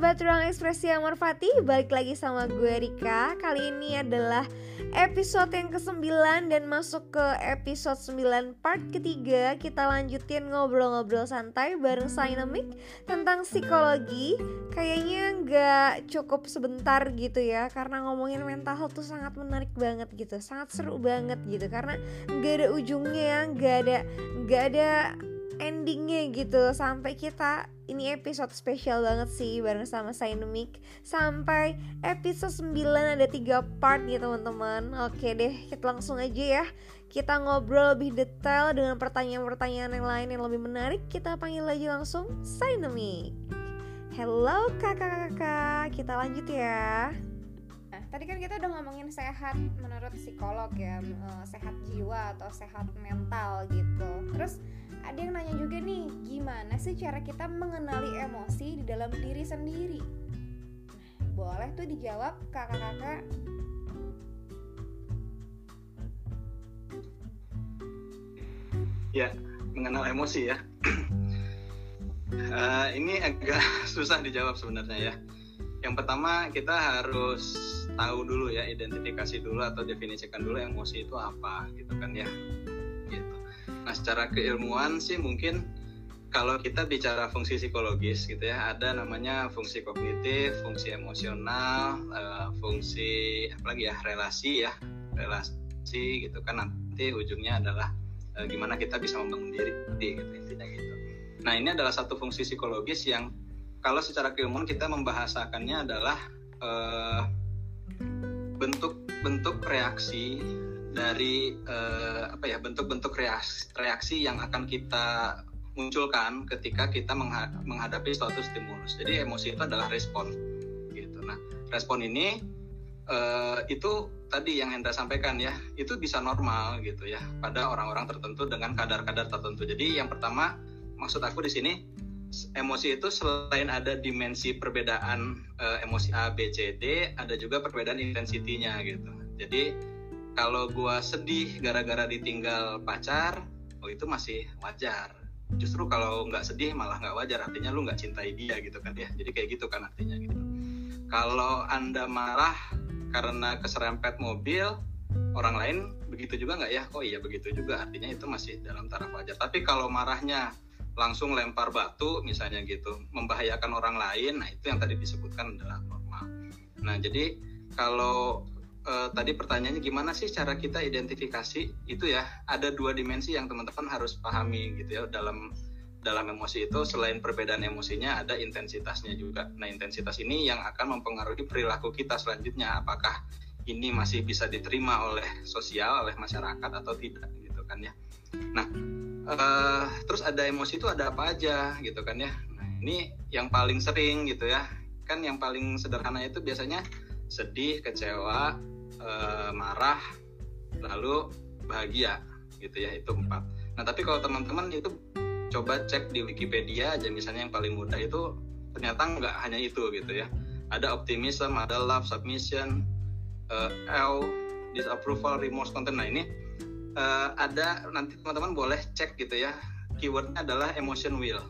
Sobat Ruang Ekspresi Amor Fatih Balik lagi sama gue Rika. Kali ini adalah episode yang ke-9 Dan masuk ke episode 9 part ketiga. Kita lanjutin ngobrol-ngobrol santai bareng Sinomic Tentang psikologi. Kayaknya gak cukup sebentar gitu ya Karena ngomongin mental health tuh sangat menarik banget gitu. Sangat seru banget gitu Karena gak ada ujungnya Gak ada, gak ada endingnya gitu. Sampai kita ini episode spesial banget sih bareng sama Sinemik sampai episode 9 ada tiga part ya teman-teman. Oke deh kita langsung aja ya. Kita ngobrol lebih detail dengan pertanyaan-pertanyaan yang lain yang lebih menarik. Kita panggil aja langsung Sinemik Hello kakak-kakak. Kita lanjut ya. Nah, tadi kan kita udah ngomongin sehat menurut psikolog ya, eh, sehat jiwa atau sehat mental gitu. Terus ada yang nanya juga nih, gimana sih cara kita mengenali emosi di dalam diri sendiri? Boleh tuh dijawab kakak-kakak. Ya, mengenal emosi ya. uh, ini agak susah dijawab sebenarnya ya. Yang pertama kita harus tahu dulu ya, identifikasi dulu atau definisikan dulu emosi itu apa gitu kan ya. Nah, secara keilmuan sih mungkin kalau kita bicara fungsi psikologis gitu ya, ada namanya fungsi kognitif, fungsi emosional, uh, fungsi apa lagi ya, relasi ya, relasi gitu kan nanti ujungnya adalah uh, gimana kita bisa membangun diri gitu intinya gitu. Nah, ini adalah satu fungsi psikologis yang kalau secara keilmuan kita membahasakannya adalah bentuk-bentuk uh, reaksi dari uh, apa ya bentuk-bentuk reaksi, reaksi yang akan kita munculkan ketika kita menghadapi suatu stimulus. Jadi emosi itu adalah respon, gitu. Nah, respon ini uh, itu tadi yang Hendra sampaikan ya, itu bisa normal gitu ya pada orang-orang tertentu dengan kadar-kadar tertentu. Jadi yang pertama maksud aku di sini emosi itu selain ada dimensi perbedaan uh, emosi A, B, C, D, ada juga perbedaan intensitinya gitu. Jadi kalau gue sedih gara-gara ditinggal pacar oh itu masih wajar. Justru kalau nggak sedih malah nggak wajar artinya lu nggak cintai dia gitu kan ya. Jadi kayak gitu kan artinya gitu. Kalau anda marah karena keserempet mobil orang lain begitu juga nggak ya? Oh iya begitu juga. Artinya itu masih dalam taraf wajar. Tapi kalau marahnya langsung lempar batu misalnya gitu membahayakan orang lain nah itu yang tadi disebutkan adalah normal. Nah jadi kalau uh, tadi pertanyaannya gimana sih cara kita identifikasi itu ya ada dua dimensi yang teman-teman harus pahami gitu ya dalam dalam emosi itu selain perbedaan emosinya ada intensitasnya juga. Nah intensitas ini yang akan mempengaruhi perilaku kita selanjutnya apakah ini masih bisa diterima oleh sosial oleh masyarakat atau tidak gitu kan ya. Nah uh, terus ada emosi itu ada apa aja gitu kan ya. Nah ini yang paling sering gitu ya kan yang paling sederhana itu biasanya sedih, kecewa, e, marah, lalu bahagia gitu ya itu empat. Nah tapi kalau teman-teman itu coba cek di Wikipedia aja misalnya yang paling mudah itu ternyata nggak hanya itu gitu ya. Ada optimism, ada love, submission, uh, L, disapproval, remorse, content. Nah ini uh, ada nanti teman-teman boleh cek gitu ya. Keywordnya adalah emotion wheel,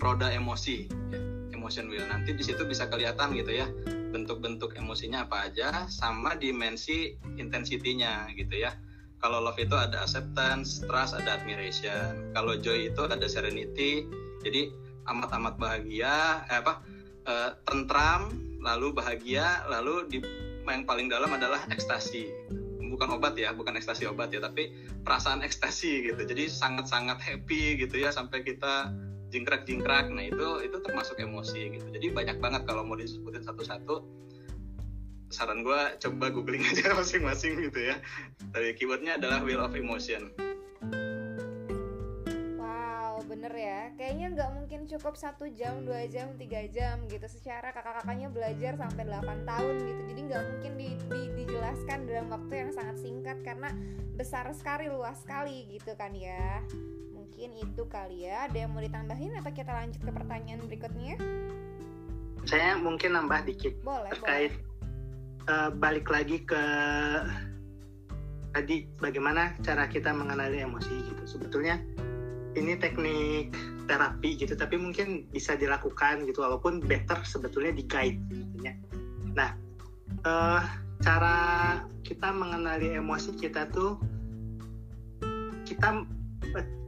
roda emosi, ya. Emotion wheel. Nanti di situ bisa kelihatan gitu ya bentuk-bentuk emosinya apa aja sama dimensi intensitinya gitu ya. Kalau love itu ada acceptance trust ada admiration. Kalau joy itu ada serenity jadi amat-amat bahagia eh, apa eh, tentram lalu bahagia lalu di yang paling dalam adalah ekstasi. Bukan obat ya bukan ekstasi obat ya tapi perasaan ekstasi gitu. Jadi sangat-sangat happy gitu ya sampai kita jingkrak-jingkrak. Nah itu itu termasuk emosi gitu. Jadi banyak banget kalau mau disebutin satu-satu. Saran gue coba googling aja masing-masing gitu ya. Dari keywordnya adalah wheel of emotion. Wow bener ya. Kayaknya nggak mungkin cukup satu jam dua jam tiga jam gitu. Secara kakak-kakaknya belajar sampai 8 tahun gitu. Jadi nggak mungkin di, di, dijelaskan dalam waktu yang sangat singkat karena besar sekali luas sekali gitu kan ya mungkin itu kali ya ada yang mau ditambahin atau kita lanjut ke pertanyaan berikutnya saya mungkin nambah dikit boleh, terkait boleh. Uh, balik lagi ke tadi bagaimana cara kita mengenali emosi gitu sebetulnya ini teknik terapi gitu tapi mungkin bisa dilakukan gitu walaupun better sebetulnya di guide gitu ya. Nah, uh, cara kita mengenali emosi kita tuh kita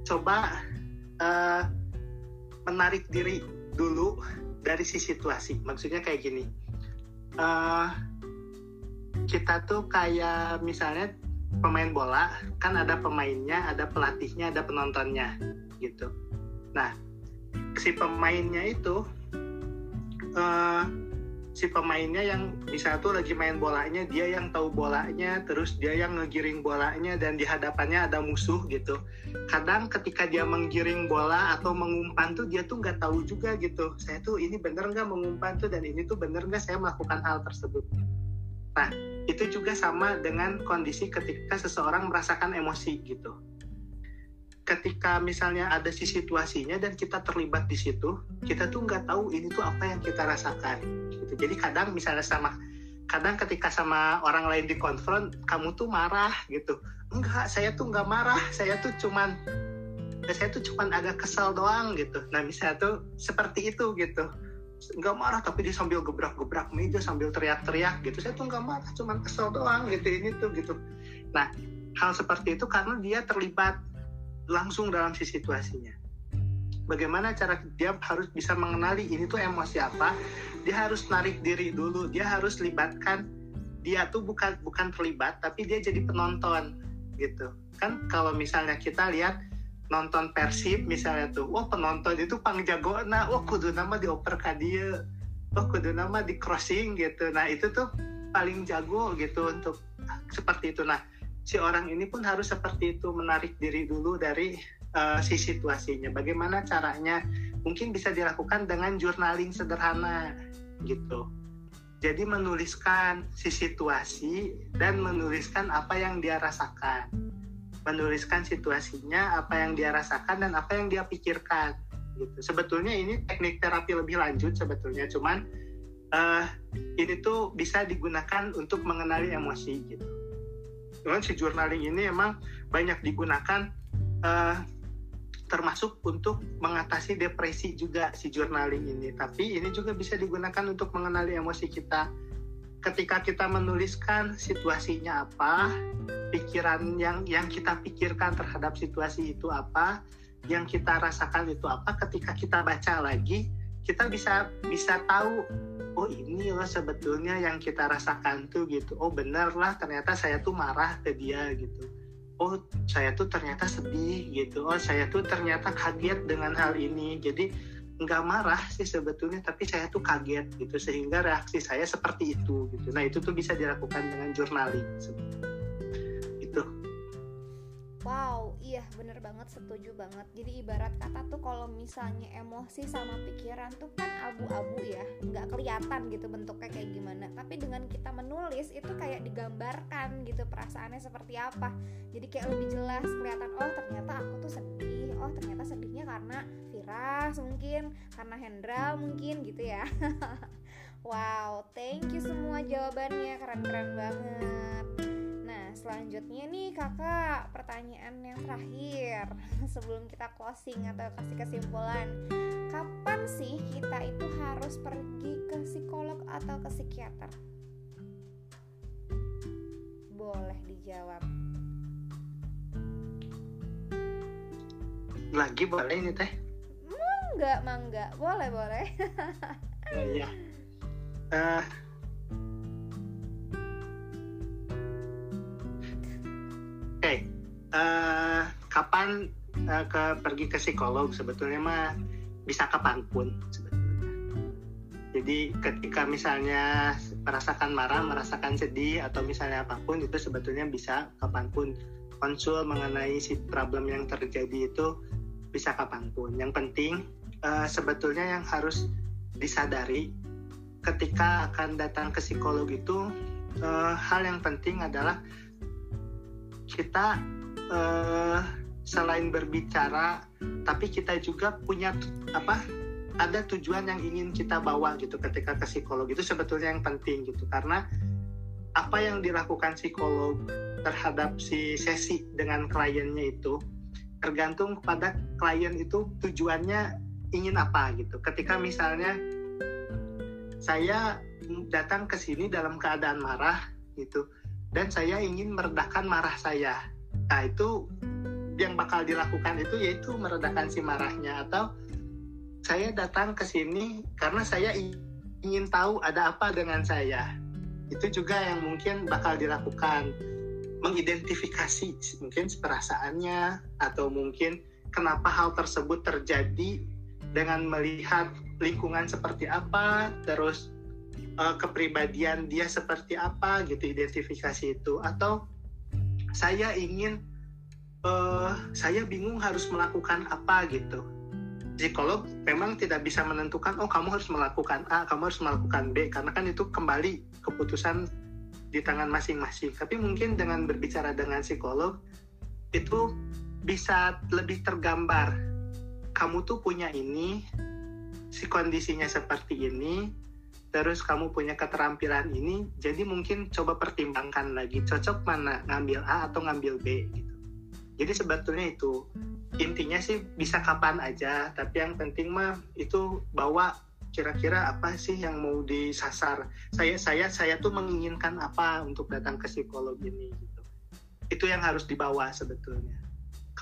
coba uh, menarik diri dulu dari si situasi. Maksudnya kayak gini. Uh, kita tuh kayak misalnya pemain bola kan ada pemainnya, ada pelatihnya, ada penontonnya gitu. Nah, si pemainnya itu uh, si pemainnya yang bisa tuh lagi main bolanya, dia yang tahu bolanya, terus dia yang ngegiring bolanya dan di hadapannya ada musuh gitu. Kadang ketika dia menggiring bola atau mengumpan tuh dia tuh nggak tahu juga gitu. Saya tuh ini bener nggak mengumpan tuh dan ini tuh bener nggak saya melakukan hal tersebut. Nah, itu juga sama dengan kondisi ketika seseorang merasakan emosi gitu ketika misalnya ada si situasinya dan kita terlibat di situ, kita tuh nggak tahu ini tuh apa yang kita rasakan. Gitu. Jadi kadang misalnya sama, kadang ketika sama orang lain dikonfront, kamu tuh marah gitu. Enggak, saya tuh nggak marah, saya tuh cuman, saya tuh cuman agak kesal doang gitu. Nah misalnya tuh seperti itu gitu. Nggak marah tapi dia sambil gebrak-gebrak meja sambil teriak-teriak gitu. Saya tuh nggak marah, cuman kesel doang gitu ini tuh gitu. Nah hal seperti itu karena dia terlibat langsung dalam si situasinya. Bagaimana cara dia harus bisa mengenali ini tuh emosi apa? Dia harus narik diri dulu, dia harus libatkan dia tuh bukan bukan terlibat tapi dia jadi penonton gitu. Kan kalau misalnya kita lihat nonton Persib misalnya tuh, wah penonton itu pang jago, nah wah kudu nama dioper ka dia, wah kudu nama di crossing gitu. Nah itu tuh paling jago gitu untuk seperti itu. Nah si orang ini pun harus seperti itu menarik diri dulu dari uh, si situasinya. Bagaimana caranya? Mungkin bisa dilakukan dengan journaling sederhana gitu. Jadi menuliskan si situasi dan menuliskan apa yang dia rasakan. Menuliskan situasinya, apa yang dia rasakan dan apa yang dia pikirkan gitu. Sebetulnya ini teknik terapi lebih lanjut sebetulnya, cuman uh, ini tuh bisa digunakan untuk mengenali emosi gitu Cuman si journaling ini emang banyak digunakan uh, termasuk untuk mengatasi depresi juga si journaling ini. Tapi ini juga bisa digunakan untuk mengenali emosi kita. Ketika kita menuliskan situasinya apa, pikiran yang yang kita pikirkan terhadap situasi itu apa, yang kita rasakan itu apa, ketika kita baca lagi, kita bisa bisa tahu oh ini loh sebetulnya yang kita rasakan tuh gitu. Oh bener lah ternyata saya tuh marah ke dia gitu. Oh saya tuh ternyata sedih gitu. Oh saya tuh ternyata kaget dengan hal ini. Jadi nggak marah sih sebetulnya tapi saya tuh kaget gitu sehingga reaksi saya seperti itu gitu. Nah itu tuh bisa dilakukan dengan journaling itu Wow, iya bener banget, setuju banget. Jadi ibarat kata tuh kalau misalnya emosi sama pikiran tuh kan abu-abu ya, nggak kelihatan gitu bentuknya kayak gimana. Tapi dengan kita menulis itu kayak digambarkan gitu perasaannya seperti apa. Jadi kayak lebih jelas kelihatan, oh ternyata aku tuh sedih, oh ternyata sedihnya karena Firas mungkin, karena Hendra mungkin gitu ya. wow, thank you semua jawabannya, keren-keren banget selanjutnya nih kakak pertanyaan yang terakhir. Sebelum kita closing atau kasih kesimpulan kapan sih kita itu harus pergi ke psikolog atau ke psikiater? Boleh dijawab. Lagi boleh ini teh? Mangga mangga. Boleh boleh. Iya. Uh, eh, kapan uh, ke pergi ke psikolog sebetulnya mah bisa kapan pun sebetulnya. Jadi ketika misalnya merasakan marah, merasakan sedih atau misalnya apa pun itu sebetulnya bisa kapan pun konsul mengenai si problem yang terjadi itu bisa kapan pun. Yang penting uh, sebetulnya yang harus disadari ketika akan datang ke psikolog itu uh, hal yang penting adalah kita uh, selain berbicara tapi kita juga punya apa ada tujuan yang ingin kita bawa gitu ketika ke psikolog itu sebetulnya yang penting gitu karena apa yang dilakukan psikolog terhadap si sesi dengan kliennya itu tergantung pada klien itu tujuannya ingin apa gitu. Ketika misalnya saya datang ke sini dalam keadaan marah gitu dan saya ingin meredakan marah saya. Nah, itu yang bakal dilakukan itu yaitu meredakan si marahnya atau saya datang ke sini karena saya ingin tahu ada apa dengan saya. Itu juga yang mungkin bakal dilakukan mengidentifikasi mungkin perasaannya atau mungkin kenapa hal tersebut terjadi dengan melihat lingkungan seperti apa, terus uh, kepribadian dia seperti apa gitu identifikasi itu atau saya ingin uh, saya bingung harus melakukan apa gitu. Psikolog memang tidak bisa menentukan oh kamu harus melakukan A kamu harus melakukan B karena kan itu kembali keputusan di tangan masing-masing. Tapi mungkin dengan berbicara dengan psikolog itu bisa lebih tergambar. Kamu tuh punya ini si kondisinya seperti ini terus kamu punya keterampilan ini jadi mungkin coba pertimbangkan lagi cocok mana ngambil A atau ngambil B gitu. Jadi sebetulnya itu intinya sih bisa kapan aja tapi yang penting mah itu bawa kira-kira apa sih yang mau disasar. Saya saya saya tuh menginginkan apa untuk datang ke psikolog ini gitu. Itu yang harus dibawa sebetulnya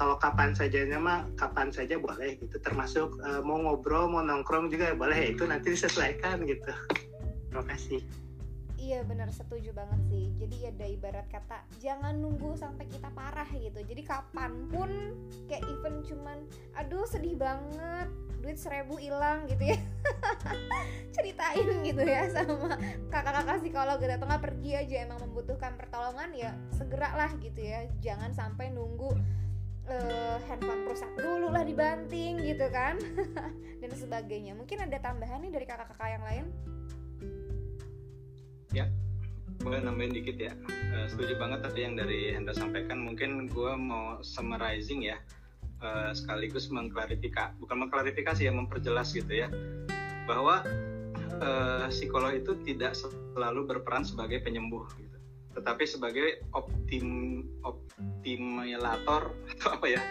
kalau kapan sajanya mah kapan saja boleh gitu. Termasuk uh, mau ngobrol mau nongkrong juga boleh itu nanti disesuaikan gitu. Terima kasih. Iya benar setuju banget sih. Jadi ada ibarat kata Jangan nunggu sampai kita parah gitu. Jadi kapan pun Kayak even cuman Aduh sedih banget Duit seribu hilang gitu ya. Ceritain gitu ya Sama kakak-kakak psikolog gitu. Atau nggak pergi aja emang membutuhkan pertolongan Ya segera lah gitu ya. Jangan sampai nunggu uh, handphone rusak dulu lah dibanting gitu kan. Dan sebagainya. Mungkin ada tambahan nih dari kakak-kakak yang lain? Ya boleh nambahin dikit ya. Uh, setuju banget tadi yang dari Hendra sampaikan. Mungkin gue mau summarizing ya uh, sekaligus mengklarifikasi bukan mengklarifikasi ya memperjelas gitu ya bahwa uh, psikolog itu tidak selalu berperan sebagai penyembuh. gitu tetapi sebagai optim optimilator atau apa ya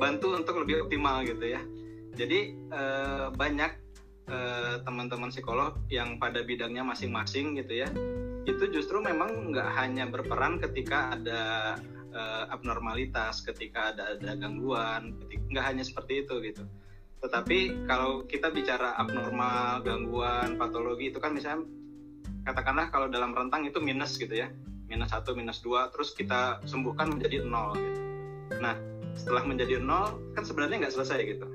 bantu untuk lebih optimal gitu ya. Jadi uh, banyak uh, teman-teman psikolog yang pada bidangnya masing-masing gitu ya itu justru memang nggak hanya berperan ketika ada uh, abnormalitas ketika ada ada gangguan nggak hanya seperti itu gitu. Tetapi kalau kita bicara abnormal gangguan patologi itu kan misalnya katakanlah kalau dalam rentang itu minus gitu ya minus satu minus dua terus kita sembuhkan menjadi nol gitu. Nah setelah menjadi nol kan sebenarnya nggak selesai gitu.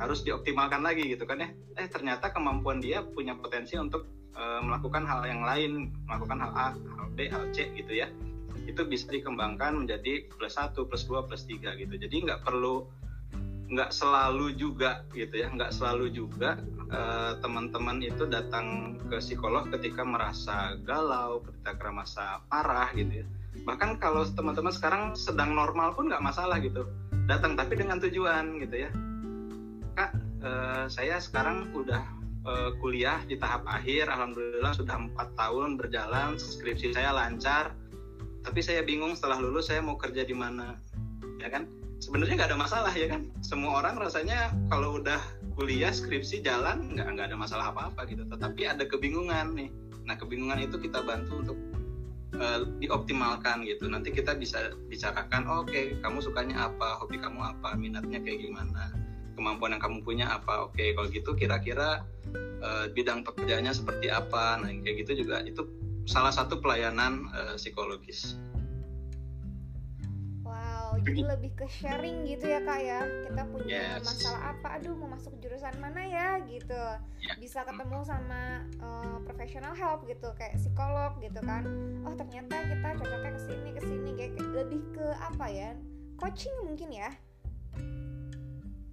Harus dioptimalkan lagi gitu kan ya. Eh ternyata kemampuan dia punya potensi untuk uh, melakukan hal yang lain melakukan hal A hal B hal C gitu ya. Itu bisa dikembangkan menjadi plus satu plus dua plus tiga gitu. Jadi nggak perlu nggak selalu juga gitu ya nggak selalu juga uh, teman-teman itu datang ke psikolog ketika merasa galau ketika merasa parah gitu ya. Bahkan kalau teman-teman sekarang sedang normal pun nggak masalah gitu datang tapi dengan tujuan gitu ya. Kak uh, saya sekarang udah uh, kuliah di tahap akhir alhamdulillah sudah empat tahun berjalan skripsi saya lancar. Tapi saya bingung setelah lulus saya mau kerja di mana ya kan sebenarnya nggak ada masalah ya kan? Semua orang rasanya kalau udah kuliah skripsi jalan nggak nggak ada masalah apa apa gitu. Tetapi ada kebingungan nih. Nah kebingungan itu kita bantu untuk uh, dioptimalkan gitu. Nanti kita bisa bicarakan oh, oke okay, kamu sukanya apa? Hobi kamu apa? Minatnya kayak gimana? Kemampuan yang kamu punya apa? Oke okay, kalau gitu kira-kira uh, bidang pekerjaannya seperti apa? Nah kayak gitu juga. Itu salah satu pelayanan uh, psikologis lebih ke sharing gitu ya kak ya kita punya yes. masalah apa aduh mau masuk jurusan mana ya gitu yeah. bisa ketemu sama uh, professional help gitu kayak psikolog gitu kan oh ternyata kita cocoknya ke sini ke sini kayak lebih ke apa ya coaching mungkin ya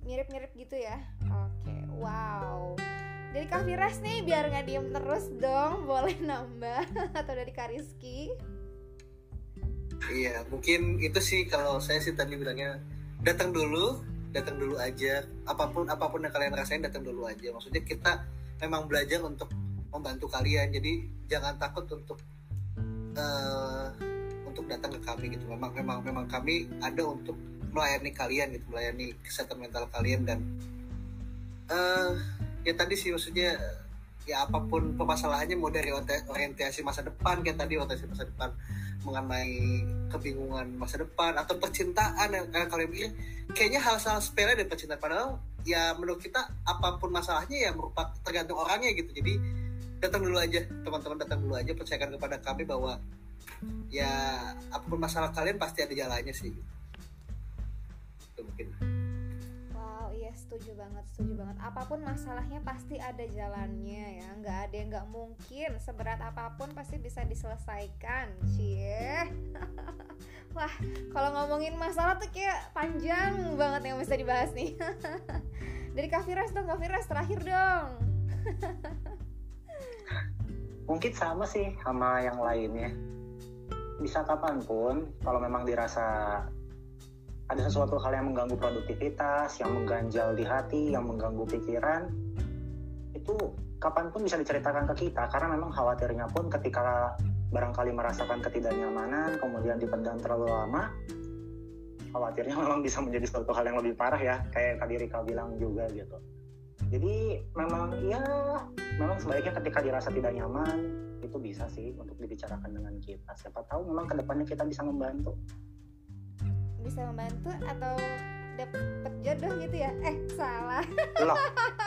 mirip-mirip gitu ya oke okay. wow dari Kak Firas nih biar nggak diem terus dong boleh nambah atau dari Kariski iya mungkin itu sih kalau saya sih tadi bilangnya datang dulu datang dulu aja. Apa pun apa pun yang kalian rasain datang dulu aja. Maksudnya kita memang belajar untuk membantu kalian. Jadi jangan takut untuk uh, untuk datang ke kami gitu. Memang memang memang kami ada untuk melayani kalian gitu melayani kesehatan mental kalian dan uh, ya tadi sih maksudnya ya apa pun permasalahannya mau dari orientasi masa depan kayak tadi orientasi masa depan mengenai kebingungan masa depan atau percintaan yang kalian pikir kayaknya hal-hal sepele dari percintaan. Padahal ya menurut kita apa pun masalahnya ya merupakan tergantung orangnya gitu. Jadi datang dulu aja teman-teman datang dulu aja percayakan kepada kami bahwa ya apa pun masalah kalian pasti ada jalannya sih. Itu mungkin setuju banget setuju banget. Apa pun masalahnya pasti ada jalannya ya. Nggak ada yang nggak mungkin. Seberat apa pun pasti bisa diselesaikan cie. Wah kalau ngomongin masalah tuh kayak panjang banget yang bisa dibahas nih. Dari Kafiras dong Kafiras terakhir dong. Mungkin sama sih sama yang lainnya. Bisa kapan pun kalau memang dirasa ada sesuatu hal yang mengganggu produktivitas, yang mengganjal di hati, yang mengganggu pikiran, itu kapan pun bisa diceritakan ke kita karena memang khawatirnya pun ketika barangkali merasakan ketidaknyamanan kemudian dipendam terlalu lama khawatirnya memang bisa menjadi suatu hal yang lebih parah ya kayak tadi Rika bilang juga gitu. Jadi memang ya memang sebaiknya ketika dirasa tidak nyaman itu bisa sih untuk dibicarakan dengan kita. Siapa tahu memang ke depannya kita bisa membantu bisa membantu atau dapet jodoh gitu ya? Eh salah. Loh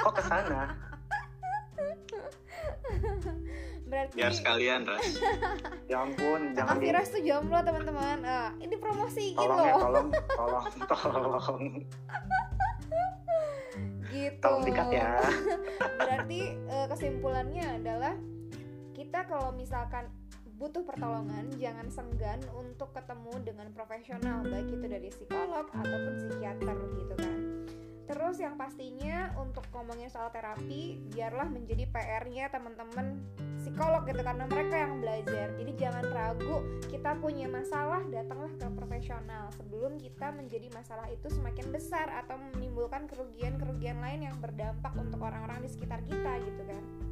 kok ke sana berarti biar sekalian ras. Ya ampun jangan di... Firas tuh jomblo teman-teman? Uh, ini promosi tolong loh ya tolong tolong tolong. Gitu. Tolong dikat ya. Berarti uh, kesimpulannya adalah kita kalau misalkan butuh pertolongan, jangan senggan untuk ketemu dengan profesional, baik itu dari psikolog ataupun psikiater gitu kan. Terus yang pastinya untuk ngomongin soal terapi, biarlah menjadi PR-nya teman-teman psikolog gitu karena mereka yang belajar. Jadi jangan ragu, kita punya masalah datanglah ke profesional sebelum kita menjadi masalah itu semakin besar atau menimbulkan kerugian-kerugian lain yang berdampak untuk orang-orang di sekitar kita gitu kan.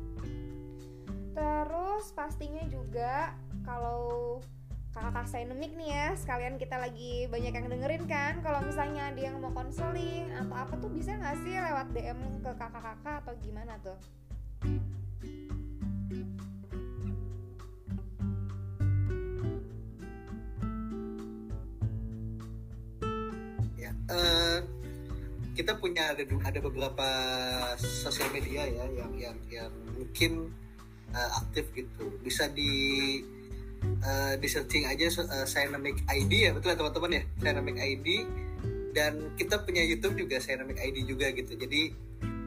Terus pastinya juga kalau kakak Sainemik nih ya sekalian kita lagi banyak yang dengerin kan kalau misalnya ada yang mau konseling atau apa tuh bisa nggak sih lewat DM ke kakak-kakak atau gimana tuh? Ya uh, kita punya ada ada beberapa sosial media ya yang yang yang mungkin uh, aktif gitu. Bisa di uh, di searching aja uh, Dynamic ID ya betul ya teman-teman ya? Dynamic ID dan kita punya YouTube juga Dynamic ID juga gitu. Jadi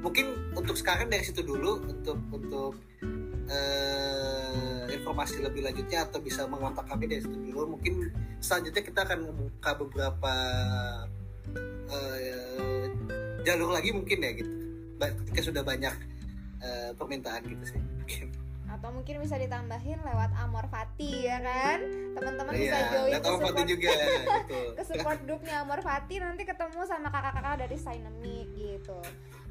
mungkin untuk sekarang dari situ dulu untuk untuk uh, informasi lebih lanjutnya atau bisa mengontak kami dari situ dulu mungkin selanjutnya kita akan membuka beberapa uh, jalur lagi mungkin ya gitu. Ketika sudah banyak uh, permintaan gitu sih mungkin atau mungkin bisa ditambahin lewat Amor Fati ya kan? Teman-teman bisa iya, join ke support juga, ke support grupnya Amor Fati nanti ketemu sama kakak-kakak dari Sinemik gitu.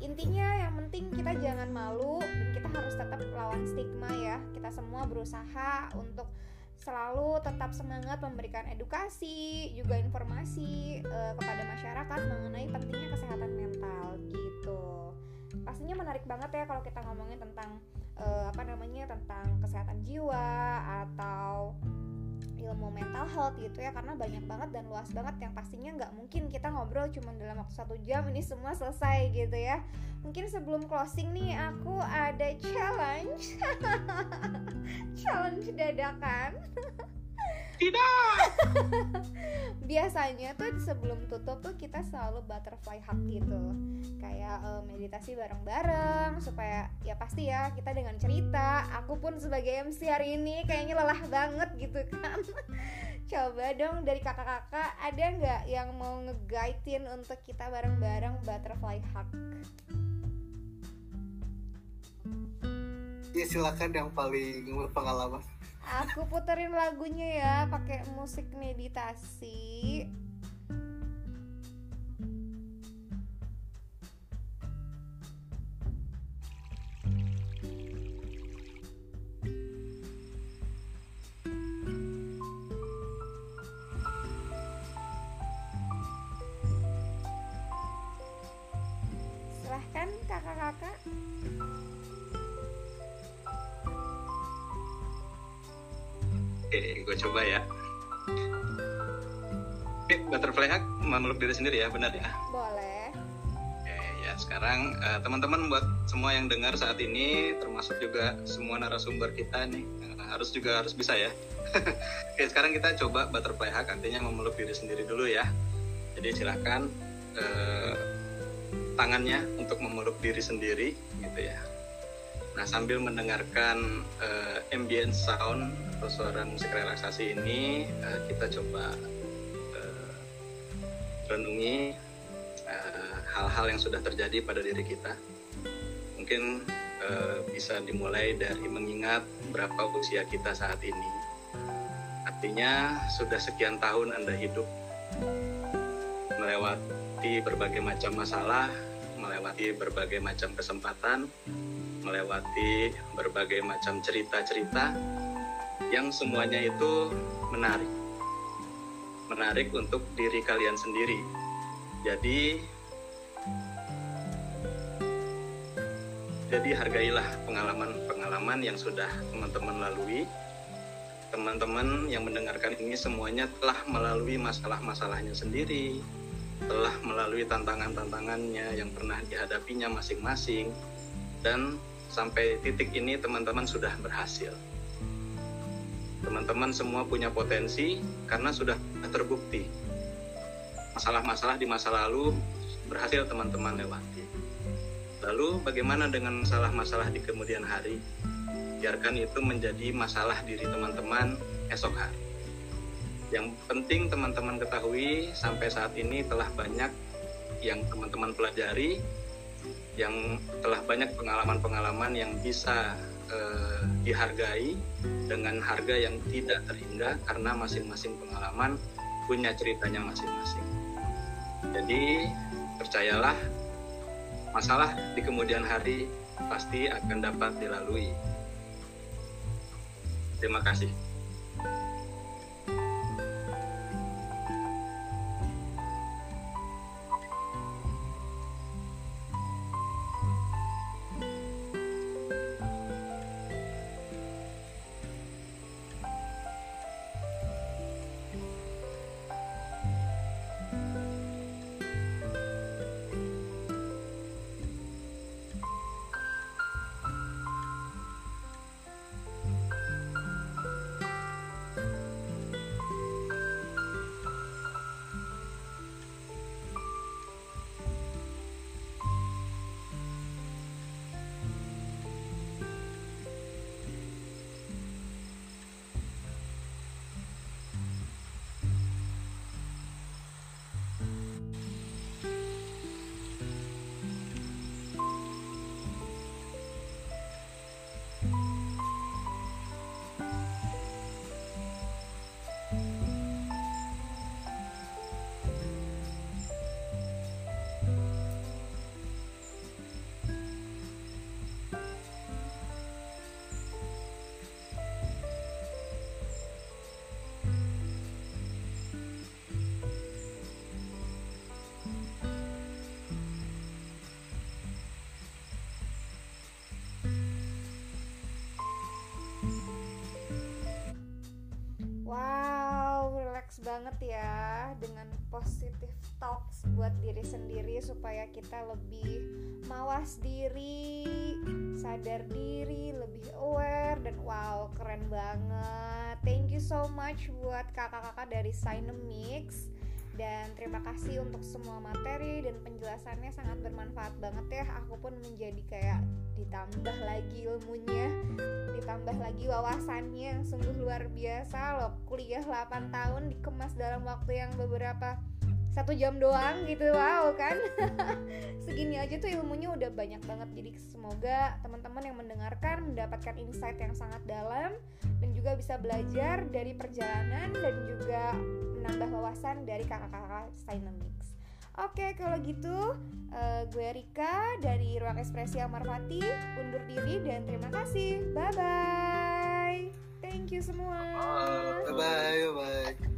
Intinya yang penting kita jangan malu dan kita harus tetap lawan stigma ya. Kita semua berusaha untuk selalu tetap semangat memberikan edukasi juga informasi uh, kepada masyarakat mengenai pentingnya kesehatan mental gitu. Pastinya menarik banget ya kalau kita ngomongin tentang apa namanya tentang kesehatan jiwa atau ilmu mental health gitu ya karena banyak banget dan luas banget yang pastinya nggak mungkin kita ngobrol cuma dalam waktu satu jam ini semua selesai gitu ya. Mungkin sebelum closing nih aku ada challenge. Challenge dadakan tidak biasanya tuh sebelum tutup tuh kita selalu butterfly hug gitu. Kayak uh, meditasi bareng-bareng supaya ya pasti ya kita dengan cerita. Aku pun sebagai MC hari ini kayaknya lelah banget gitu kan. Coba dong dari kakak-kakak ada nggak yang mau ngegaitin untuk kita bareng-bareng butterfly hug? Ya silakan yang paling berpengalaman Aku puterin lagunya ya pakai musik meditasi. Sendiri ya, benar ya? Boleh. Oke, ya sekarang eh, teman-teman buat semua yang dengar saat ini, termasuk juga semua narasumber kita nih, eh, harus juga harus bisa ya. Oke, sekarang kita coba butterfly hack, artinya memeluk diri sendiri dulu ya. Jadi silakan eh, tangannya untuk memeluk diri sendiri, gitu ya. Nah, sambil mendengarkan eh, ambient sound atau suara musik relaksasi ini, eh, kita coba renungi eh, hal-hal yang sudah terjadi pada diri kita. Mungkin eh, bisa dimulai dari mengingat berapa usia kita saat ini. Artinya sudah sekian tahun Anda hidup melewati berbagai macam masalah, melewati berbagai macam kesempatan, melewati berbagai macam cerita-cerita yang semuanya itu menarik. Menarik untuk diri kalian sendiri. Jadi jadi hargailah pengalaman-pengalaman yang sudah teman-teman lalui. Teman-teman yang mendengarkan ini semuanya telah melalui masalah-masalahnya sendiri, telah melalui tantangan-tantangannya yang pernah dihadapinya masing-masing, dan sampai titik ini teman-teman sudah berhasil. Teman-teman semua punya potensi karena sudah terbukti. Masalah-masalah di masa lalu berhasil teman-teman lewati. Lalu bagaimana dengan masalah-masalah di kemudian hari? Biarkan itu menjadi masalah diri teman-teman esok hari. Yang penting teman-teman ketahui sampai saat ini telah banyak yang teman-teman pelajari yang telah banyak pengalaman-pengalaman yang bisa eh, dihargai dengan harga yang tidak terhingga karena masing-masing pengalaman punya ceritanya masing-masing. Jadi percayalah masalah di kemudian hari pasti akan dapat dilalui. Terima kasih. Banget ya dengan positive talks buat diri sendiri supaya kita lebih mawas diri, sadar diri, lebih aware dan wow, keren banget. Thank you so much buat kakak-kakak dari Sinemix dan terima kasih untuk semua materi dan penjelasannya sangat bermanfaat banget ya. Aku pun menjadi kayak ditambah lagi ilmunya ditambah lagi wawasannya. Yang sungguh luar biasa loh kuliah 8 tahun dikemas dalam waktu yang beberapa satu jam doang gitu. Wow kan? Segini aja tuh ilmunya udah banyak banget. Jadi semoga teman-teman yang mendengarkan mendapatkan insight yang sangat dalam dan juga bisa belajar dari perjalanan dan juga menambah wawasan dari kakak-kakak Dynamics Oke, kalau gitu uh, gue Rika dari Ruang Ekspresi Amarpati undur diri dan terima kasih. Bye bye. Thank you semua. Bye bye.